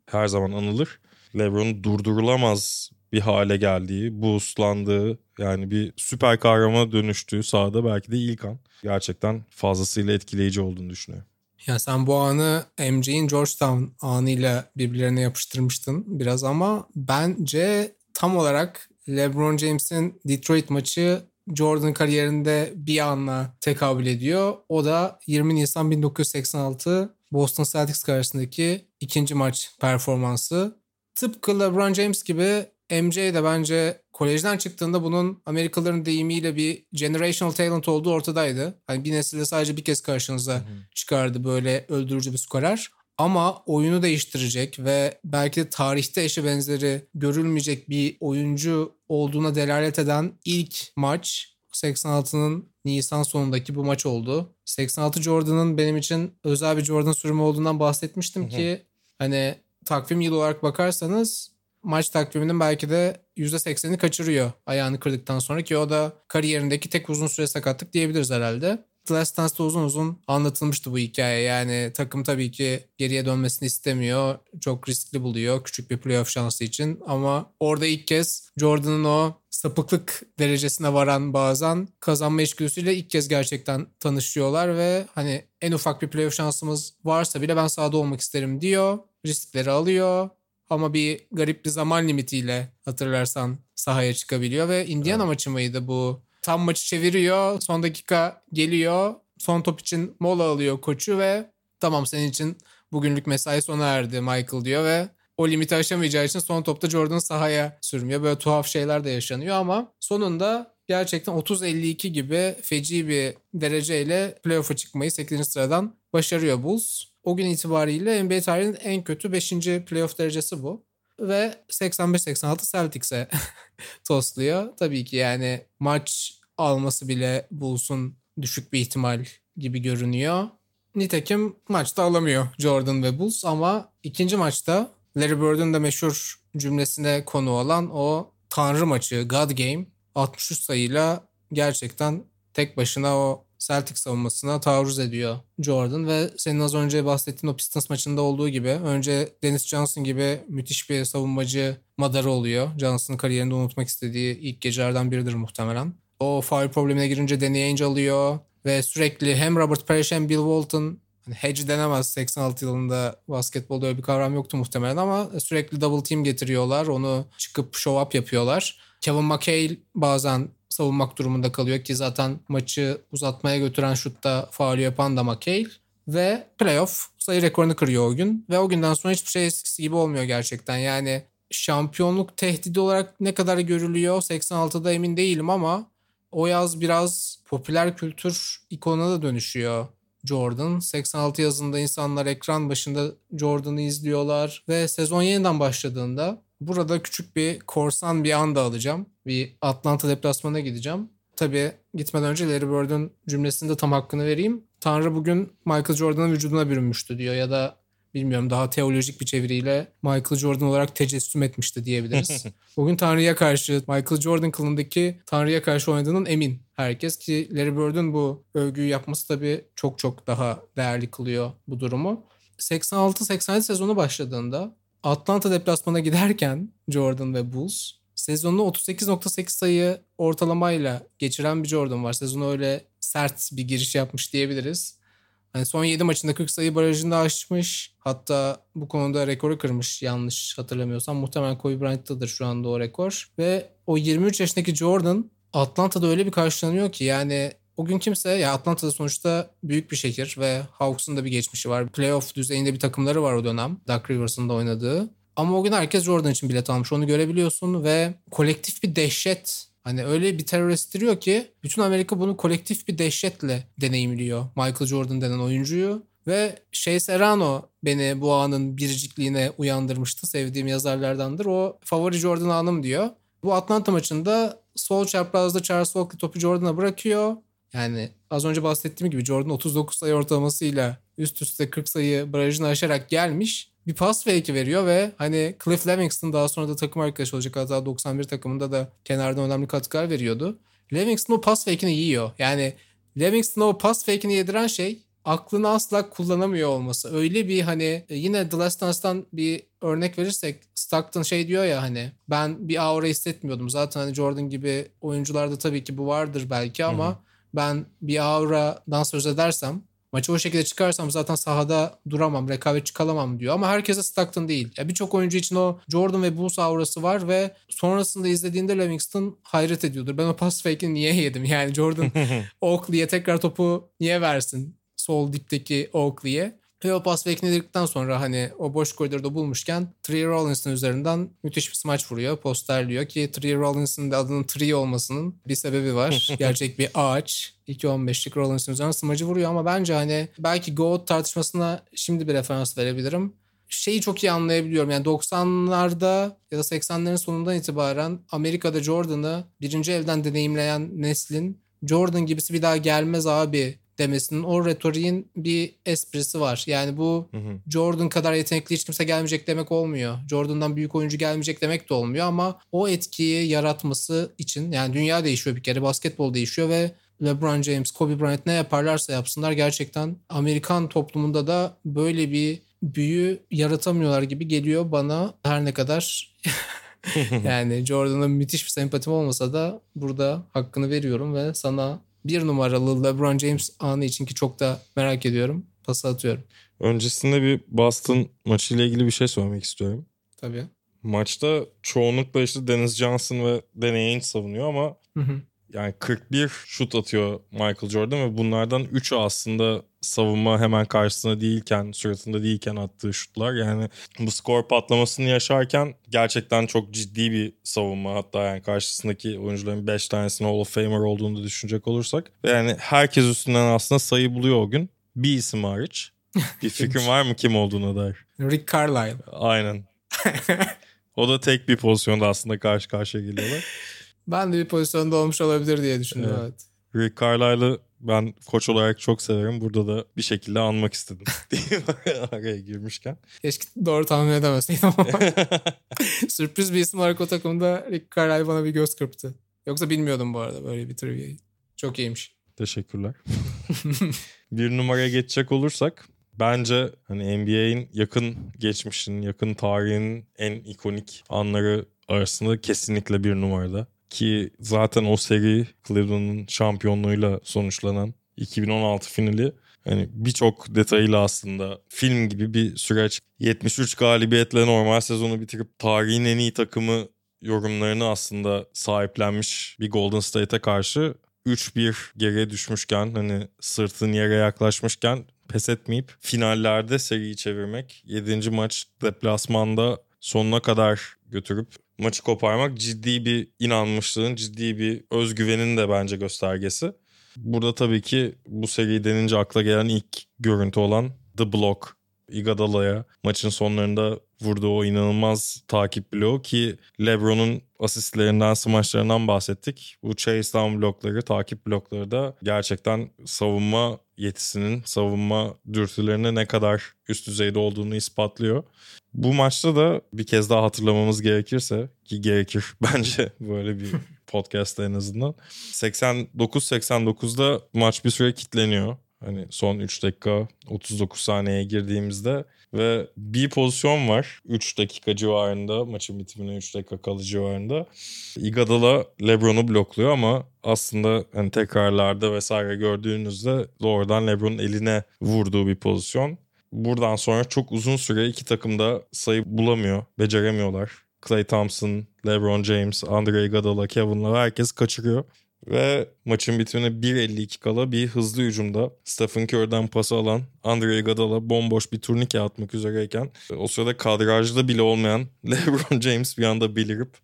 her zaman anılır. LeBron'un durdurulamaz bir hale geldiği, boostlandığı yani bir süper kahramana dönüştüğü sahada belki de ilk an gerçekten fazlasıyla etkileyici olduğunu düşünüyorum. Ya sen bu anı MJ'in Georgetown anıyla birbirlerine yapıştırmıştın biraz ama bence tam olarak LeBron James'in Detroit maçı Jordan kariyerinde bir anla tekabül ediyor. O da 20 Nisan 1986 Boston Celtics karşısındaki ikinci maç performansı. Tıpkı LeBron James gibi MJ de bence kolejden çıktığında bunun Amerikalıların deyimiyle bir generational talent olduğu ortadaydı. Hani bir nesilde sadece bir kez karşınıza çıkardı böyle öldürücü bir skorer. Ama oyunu değiştirecek ve belki de tarihte eşi benzeri görülmeyecek bir oyuncu olduğuna delalet eden ilk maç 86'nın Nisan sonundaki bu maç oldu. 86 Jordan'ın benim için özel bir Jordan sürümü olduğundan bahsetmiştim ki hani takvim yılı olarak bakarsanız maç takviminin belki de %80'ini kaçırıyor ayağını kırdıktan sonra ki o da kariyerindeki tek uzun süre sakatlık diyebiliriz herhalde. The Last Dance'da uzun uzun anlatılmıştı bu hikaye. Yani takım tabii ki geriye dönmesini istemiyor. Çok riskli buluyor küçük bir playoff şansı için. Ama orada ilk kez Jordan'ın o sapıklık derecesine varan bazen kazanma içgüdüsüyle ilk kez gerçekten tanışıyorlar ve hani en ufak bir playoff şansımız varsa bile ben sahada olmak isterim diyor. Riskleri alıyor ama bir garip bir zaman limitiyle hatırlarsan sahaya çıkabiliyor ve Indiana evet. maçı mıydı bu? Tam maçı çeviriyor. Son dakika geliyor. Son top için mola alıyor koçu ve tamam senin için bugünlük mesai sona erdi Michael diyor ve o limiti aşamayacağı için son topta Jordan sahaya sürmüyor. Böyle tuhaf şeyler de yaşanıyor ama sonunda gerçekten 30-52 gibi feci bir dereceyle playoff'a çıkmayı 8. sıradan başarıyor Bulls. O gün itibariyle NBA tarihinin en kötü 5. playoff derecesi bu. Ve 85-86 Celtics'e tosluyor. Tabii ki yani maç alması bile Bulls'un düşük bir ihtimal gibi görünüyor. Nitekim maçta alamıyor Jordan ve Bulls ama ikinci maçta Larry Bird'ün de meşhur cümlesine konu olan o Tanrı maçı God Game 63 sayıyla gerçekten tek başına o Celtic savunmasına taarruz ediyor Jordan ve senin az önce bahsettiğin o Pistons maçında olduğu gibi önce Dennis Johnson gibi müthiş bir savunmacı madarı oluyor. Johnson'ın kariyerinde unutmak istediği ilk gecelerden biridir muhtemelen. O foul problemine girince Danny Ainge alıyor ve sürekli hem Robert Parrish hem Bill Walton hani hedge denemez 86 yılında basketbolda öyle bir kavram yoktu muhtemelen ama sürekli double team getiriyorlar. Onu çıkıp show up yapıyorlar. Kevin McHale bazen savunmak durumunda kalıyor ki zaten maçı uzatmaya götüren şutta faal yapan da McHale. Ve playoff sayı rekorunu kırıyor o gün. Ve o günden sonra hiçbir şey eskisi gibi olmuyor gerçekten. Yani şampiyonluk tehdidi olarak ne kadar görülüyor 86'da emin değilim ama o yaz biraz popüler kültür ikonuna da dönüşüyor Jordan. 86 yazında insanlar ekran başında Jordan'ı izliyorlar ve sezon yeniden başladığında burada küçük bir korsan bir anda alacağım. Bir Atlanta deplasmana gideceğim. Tabii gitmeden önce Larry Bird'ün cümlesinde tam hakkını vereyim. Tanrı bugün Michael Jordan'ın vücuduna bürünmüştü diyor ya da bilmiyorum daha teolojik bir çeviriyle Michael Jordan olarak tecessüm etmişti diyebiliriz. Bugün Tanrı'ya karşı Michael Jordan kılındaki Tanrı'ya karşı oynadığının emin herkes ki Larry Bird'ün bu övgüyü yapması tabii çok çok daha değerli kılıyor bu durumu. 86-87 sezonu başladığında Atlanta deplasmana giderken Jordan ve Bulls sezonunu 38.8 sayı ortalamayla geçiren bir Jordan var. Sezonu öyle sert bir giriş yapmış diyebiliriz. Hani son 7 maçında 40 sayı barajını aşmış. Hatta bu konuda rekoru kırmış yanlış hatırlamıyorsam. Muhtemelen Kobe Bryant'tadır şu anda o rekor. Ve o 23 yaşındaki Jordan Atlanta'da öyle bir karşılanıyor ki yani o gün kimse ya Atlanta'da sonuçta büyük bir şehir ve Hawks'un da bir geçmişi var. Playoff düzeyinde bir takımları var o dönem. Doug Rivers'ın da oynadığı. Ama o gün herkes Jordan için bilet almış. Onu görebiliyorsun ve kolektif bir dehşet Hani öyle bir terör ki bütün Amerika bunu kolektif bir dehşetle deneyimliyor. Michael Jordan denen oyuncuyu. Ve Şey Serrano beni bu anın biricikliğine uyandırmıştı. Sevdiğim yazarlardandır. O favori Jordan anım diyor. Bu Atlanta maçında sol çaprazda Charles Oakley topu Jordan'a bırakıyor. Yani az önce bahsettiğim gibi Jordan 39 sayı ortalamasıyla üst üste 40 sayı barajını aşarak gelmiş bir pas fake'i veriyor ve hani Cliff Livingston daha sonra da takım arkadaşı olacak. Hatta 91 takımında da kenardan önemli katkılar veriyordu. Livingston o pas fake'ini yiyor. Yani Livingston o pas fake'ini yediren şey aklını asla kullanamıyor olması. Öyle bir hani e, yine The Last Dance'dan bir örnek verirsek Stockton şey diyor ya hani ben bir aura hissetmiyordum. Zaten hani Jordan gibi oyuncularda tabii ki bu vardır belki ama Hı-hı. Ben bir auradan söz edersem Maçı o şekilde çıkarsam zaten sahada duramam, rekabetçi kalamam diyor. Ama herkese Stockton değil. Ya Birçok oyuncu için o Jordan ve Bulls aurası var ve sonrasında izlediğinde Livingston hayret ediyordur. Ben o pas fake'ini niye yedim? Yani Jordan Oakley'e tekrar topu niye versin? Sol dipteki Oakley'e. O pas bekledikten sonra hani o boş koridorda bulmuşken Tree Rollins'in üzerinden müthiş bir smaç vuruyor. Posterliyor ki Tree Rollins'in de adının Tree olmasının bir sebebi var. Gerçek bir ağaç. 2.15'lik Rollins'in üzerinden smacı vuruyor ama bence hani belki GOAT tartışmasına şimdi bir referans verebilirim şeyi çok iyi anlayabiliyorum. Yani 90'larda ya da 80'lerin sonundan itibaren Amerika'da Jordan'ı birinci evden deneyimleyen neslin Jordan gibisi bir daha gelmez abi demesinin o retoriğin bir esprisi var. Yani bu hı hı. Jordan kadar yetenekli hiç kimse gelmeyecek demek olmuyor. Jordan'dan büyük oyuncu gelmeyecek demek de olmuyor ama o etkiyi yaratması için yani dünya değişiyor bir kere basketbol değişiyor ve LeBron James, Kobe Bryant ne yaparlarsa yapsınlar gerçekten Amerikan toplumunda da böyle bir büyü yaratamıyorlar gibi geliyor bana her ne kadar yani Jordan'a müthiş bir sempatim olmasa da burada hakkını veriyorum ve sana bir numaralı LeBron James anı için ki çok da merak ediyorum. Pası atıyorum. Öncesinde bir Boston maçıyla ilgili bir şey söylemek istiyorum. Tabii. Maçta çoğunlukla işte Dennis Johnson ve Danny Ainge savunuyor ama hı hı yani 41 şut atıyor Michael Jordan ve bunlardan 3'ü aslında savunma hemen karşısında değilken, suratında değilken attığı şutlar. Yani bu skor patlamasını yaşarken gerçekten çok ciddi bir savunma. Hatta yani karşısındaki oyuncuların 5 tanesinin Hall of Famer olduğunu düşünecek olursak. Yani herkes üstünden aslında sayı buluyor o gün. Bir isim hariç. Bir fikrin var mı kim olduğuna dair? Rick Carlisle. Aynen. o da tek bir pozisyonda aslında karşı karşıya geliyorlar. Ben de bir pozisyonda olmuş olabilir diye düşündüm evet. evet. Rick Carlisle'ı ben koç olarak çok severim. Burada da bir şekilde anmak istedim. Araya girmişken. Keşke doğru tahmin edemeseydim ama. Sürpriz bir isim olarak o takımda Rick Carlisle bana bir göz kırptı. Yoksa bilmiyordum bu arada böyle bir trivia'yı. Çok iyiymiş. Teşekkürler. bir numaraya geçecek olursak bence hani NBA'in yakın geçmişinin, yakın tarihinin en ikonik anları arasında kesinlikle bir numarada. Ki zaten o seri Cleveland'ın şampiyonluğuyla sonuçlanan 2016 finali hani birçok detayıyla aslında film gibi bir süreç. 73 galibiyetle normal sezonu bitirip tarihin en iyi takımı yorumlarını aslında sahiplenmiş bir Golden State'e karşı 3-1 geriye düşmüşken hani sırtın yere yaklaşmışken pes etmeyip finallerde seriyi çevirmek. 7. maç deplasmanda sonuna kadar götürüp maçı koparmak ciddi bir inanmışlığın, ciddi bir özgüvenin de bence göstergesi. Burada tabii ki bu seri denince akla gelen ilk görüntü olan The Block Iguodala'ya maçın sonlarında vurduğu o inanılmaz takip bloğu ki LeBron'un asistlerinden, smaçlarından bahsettik. Bu chase down blokları, takip blokları da gerçekten savunma yetisinin, savunma dürtülerine ne kadar üst düzeyde olduğunu ispatlıyor. Bu maçta da bir kez daha hatırlamamız gerekirse ki gerekir bence böyle bir podcast'ta en azından. 89-89'da maç bir süre kitleniyor. Hani son 3 dakika 39 saniyeye girdiğimizde ve bir pozisyon var 3 dakika civarında maçın bitimine 3 dakika kalı civarında. Iguodala LeBron'u blokluyor ama aslında hani tekrarlarda vesaire gördüğünüzde doğrudan LeBron'un eline vurduğu bir pozisyon. Buradan sonra çok uzun süre iki takım da sayı bulamıyor, beceremiyorlar. Clay Thompson, LeBron James, Andre Iguodala, Kevin Love herkes kaçırıyor. Ve maçın bitimine 1.52 kala bir hızlı hücumda Stephen Curry'den pası alan Andre Iguodala bomboş bir turnike atmak üzereyken o sırada kadrajda bile olmayan LeBron James bir anda belirip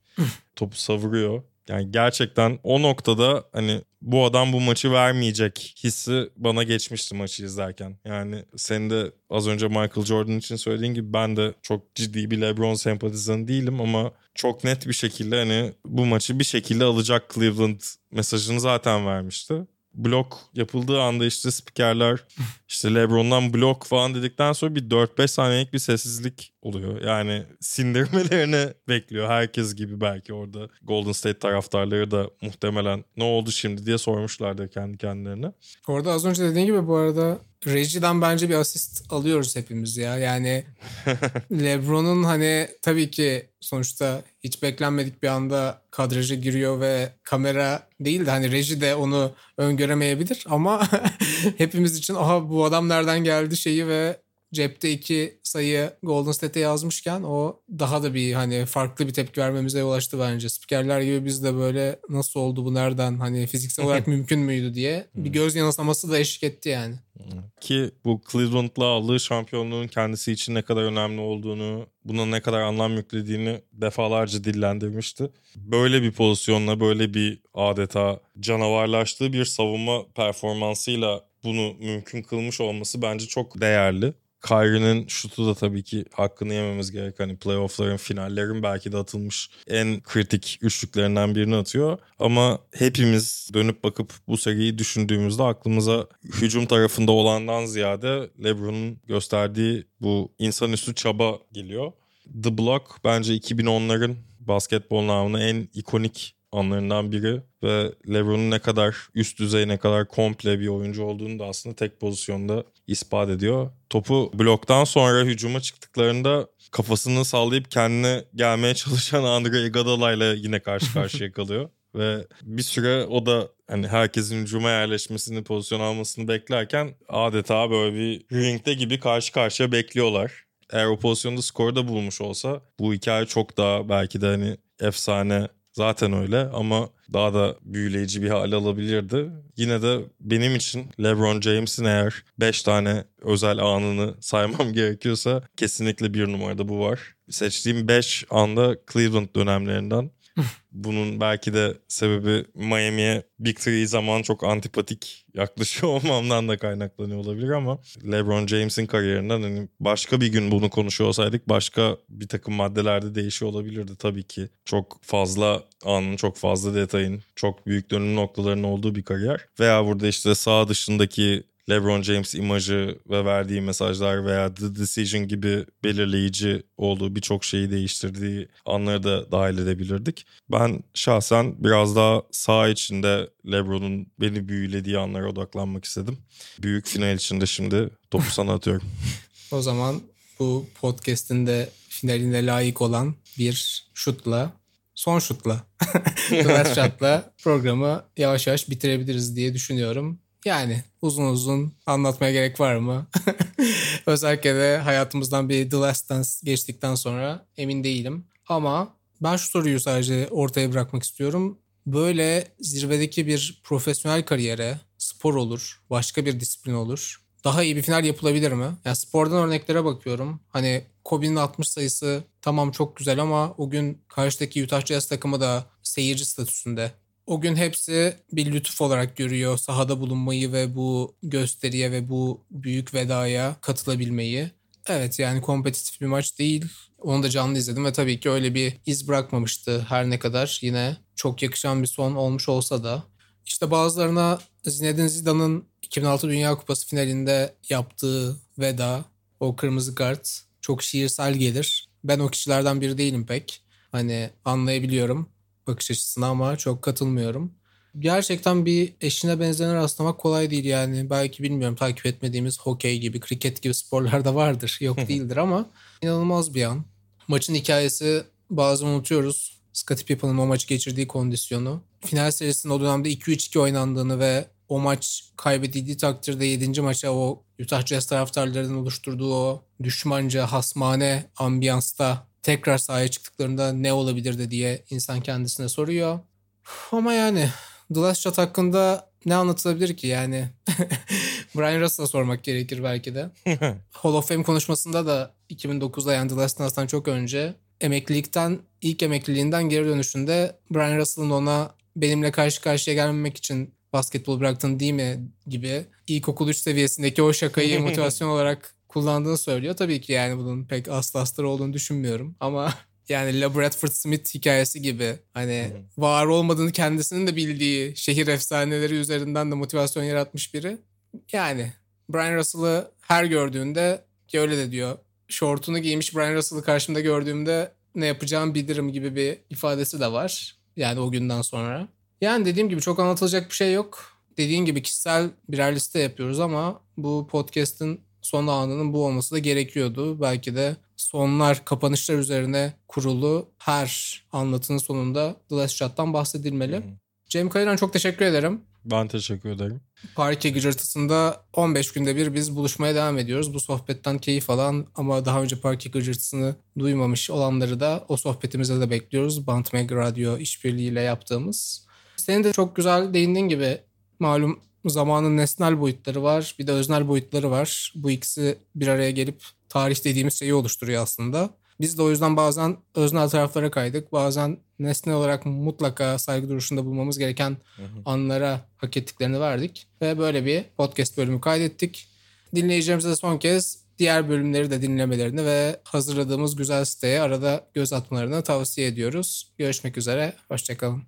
topu savuruyor. Yani gerçekten o noktada hani bu adam bu maçı vermeyecek hissi bana geçmişti maçı izlerken. Yani senin de az önce Michael Jordan için söylediğin gibi ben de çok ciddi bir LeBron sempatizanı değilim ama çok net bir şekilde hani bu maçı bir şekilde alacak Cleveland mesajını zaten vermişti blok yapıldığı anda işte spikerler işte Lebron'dan blok falan dedikten sonra bir 4-5 saniyelik bir sessizlik oluyor. Yani sindirmelerini bekliyor herkes gibi belki orada Golden State taraftarları da muhtemelen ne oldu şimdi diye sormuşlardır kendi kendilerine. Orada az önce dediğin gibi bu arada Reggie'den bence bir asist alıyoruz hepimiz ya. Yani LeBron'un hani tabii ki sonuçta hiç beklenmedik bir anda kadraja giriyor ve kamera değil de hani reji de onu öngöremeyebilir ama hepimiz için aha bu adam nereden geldi şeyi ve cepte iki sayı Golden State'e yazmışken o daha da bir hani farklı bir tepki vermemize yol açtı bence. Spikerler gibi biz de böyle nasıl oldu bu nereden hani fiziksel olarak mümkün müydü diye bir göz yanılsaması da eşlik etti yani. Ki bu Cleveland'la aldığı şampiyonluğun kendisi için ne kadar önemli olduğunu, buna ne kadar anlam yüklediğini defalarca dillendirmişti. Böyle bir pozisyonla, böyle bir adeta canavarlaştığı bir savunma performansıyla bunu mümkün kılmış olması bence çok değerli. Kyrie'nin şutu da tabii ki hakkını yememiz gerek. Hani playoff'ların, finallerin belki de atılmış en kritik üçlüklerinden birini atıyor. Ama hepimiz dönüp bakıp bu seriyi düşündüğümüzde aklımıza hücum tarafında olandan ziyade LeBron'un gösterdiği bu insanüstü çaba geliyor. The Block bence 2010'ların basketbol namına en ikonik anlarından biri ve LeBron'un ne kadar üst düzey ne kadar komple bir oyuncu olduğunu da aslında tek pozisyonda ispat ediyor. Topu bloktan sonra hücuma çıktıklarında kafasını sallayıp kendine gelmeye çalışan Andre Iguodala ile yine karşı karşıya kalıyor. Ve bir süre o da hani herkesin hücuma yerleşmesini, pozisyon almasını beklerken adeta böyle bir ringde gibi karşı karşıya bekliyorlar. Eğer o pozisyonda skorda bulmuş olsa bu hikaye çok daha belki de hani efsane Zaten öyle ama daha da büyüleyici bir hal alabilirdi. Yine de benim için LeBron James'in eğer 5 tane özel anını saymam gerekiyorsa kesinlikle bir numarada bu var. Seçtiğim 5 anda Cleveland dönemlerinden. Bunun belki de sebebi Miami'ye Big Three zaman çok antipatik yaklaşıyor olmamdan da kaynaklanıyor olabilir ama LeBron James'in kariyerinden hani başka bir gün bunu konuşuyor olsaydık başka bir takım maddelerde değişiyor olabilirdi tabii ki. Çok fazla anın, çok fazla detayın, çok büyük dönüm noktalarının olduğu bir kariyer. Veya burada işte sağ dışındaki LeBron James imajı ve verdiği mesajlar veya The Decision gibi belirleyici olduğu birçok şeyi değiştirdiği anları da dahil edebilirdik. Ben şahsen biraz daha sağ içinde LeBron'un beni büyülediği anlara odaklanmak istedim. Büyük final içinde şimdi topu sana atıyorum. o zaman bu podcast'in de finaline layık olan bir şutla son şutla, last shot'la programı yavaş yavaş bitirebiliriz diye düşünüyorum. Yani uzun uzun anlatmaya gerek var mı? Özellikle de hayatımızdan bir The Last Dance geçtikten sonra emin değilim. Ama ben şu soruyu sadece ortaya bırakmak istiyorum. Böyle zirvedeki bir profesyonel kariyere, spor olur, başka bir disiplin olur. Daha iyi bir final yapılabilir mi? Yani spordan örneklere bakıyorum. Hani Kobe'nin 60 sayısı tamam çok güzel ama o gün karşıdaki Utah Jazz takımı da seyirci statüsünde. O gün hepsi bir lütuf olarak görüyor sahada bulunmayı ve bu gösteriye ve bu büyük vedaya katılabilmeyi. Evet yani kompetitif bir maç değil. Onu da canlı izledim ve tabii ki öyle bir iz bırakmamıştı her ne kadar yine çok yakışan bir son olmuş olsa da. İşte bazılarına Zinedine Zidane'ın 2006 Dünya Kupası finalinde yaptığı veda, o kırmızı kart çok şiirsel gelir. Ben o kişilerden biri değilim pek. Hani anlayabiliyorum bakış açısını ama çok katılmıyorum. Gerçekten bir eşine benzerine rastlamak kolay değil yani. Belki bilmiyorum takip etmediğimiz hokey gibi, kriket gibi sporlarda vardır. Yok değildir ama inanılmaz bir an. Maçın hikayesi bazen unutuyoruz. Scottie Pippen'ın o maçı geçirdiği kondisyonu. Final serisinin o dönemde 2-3-2 oynandığını ve o maç kaybedildiği takdirde 7. maça o Utah Jazz taraftarlarının oluşturduğu o düşmanca, hasmane ambiyansta tekrar sahaya çıktıklarında ne olabilirdi diye insan kendisine soruyor. Ama yani The Last Shot hakkında ne anlatılabilir ki yani? Brian Russell'a sormak gerekir belki de. Hall of Fame konuşmasında da 2009'da yani The Last Dance'dan çok önce emeklilikten, ilk emekliliğinden geri dönüşünde Brian Russell'ın ona benimle karşı karşıya gelmemek için basketbol bıraktın değil mi gibi ilkokul 3 seviyesindeki o şakayı motivasyon olarak kullandığını söylüyor. Tabii ki yani bunun pek aslı olduğunu düşünmüyorum ama yani La Bradford Smith hikayesi gibi hani var olmadığını kendisinin de bildiği şehir efsaneleri üzerinden de motivasyon yaratmış biri. Yani Brian Russell'ı her gördüğünde ki öyle de diyor. Şortunu giymiş Brian Russell'ı karşımda gördüğümde ne yapacağım bilirim gibi bir ifadesi de var. Yani o günden sonra. Yani dediğim gibi çok anlatılacak bir şey yok. Dediğin gibi kişisel birer liste yapıyoruz ama bu podcast'ın son anının bu olması da gerekiyordu. Belki de sonlar, kapanışlar üzerine kurulu her anlatının sonunda The Last Shot'tan bahsedilmeli. Hı Cem Kayıran çok teşekkür ederim. Ben teşekkür ederim. Parke gıcırtısında 15 günde bir biz buluşmaya devam ediyoruz. Bu sohbetten keyif alan ama daha önce parke gıcırtısını duymamış olanları da o sohbetimize de bekliyoruz. Bantmag Radyo işbirliğiyle yaptığımız. Senin de çok güzel değindiğin gibi malum zamanın nesnel boyutları var bir de öznel boyutları var. Bu ikisi bir araya gelip tarih dediğimiz şeyi oluşturuyor aslında. Biz de o yüzden bazen öznel taraflara kaydık. Bazen nesne olarak mutlaka saygı duruşunda bulmamız gereken hı hı. anlara hak ettiklerini verdik. Ve böyle bir podcast bölümü kaydettik. Dinleyicilerimize de son kez diğer bölümleri de dinlemelerini ve hazırladığımız güzel siteye arada göz atmalarını tavsiye ediyoruz. Görüşmek üzere, hoşçakalın.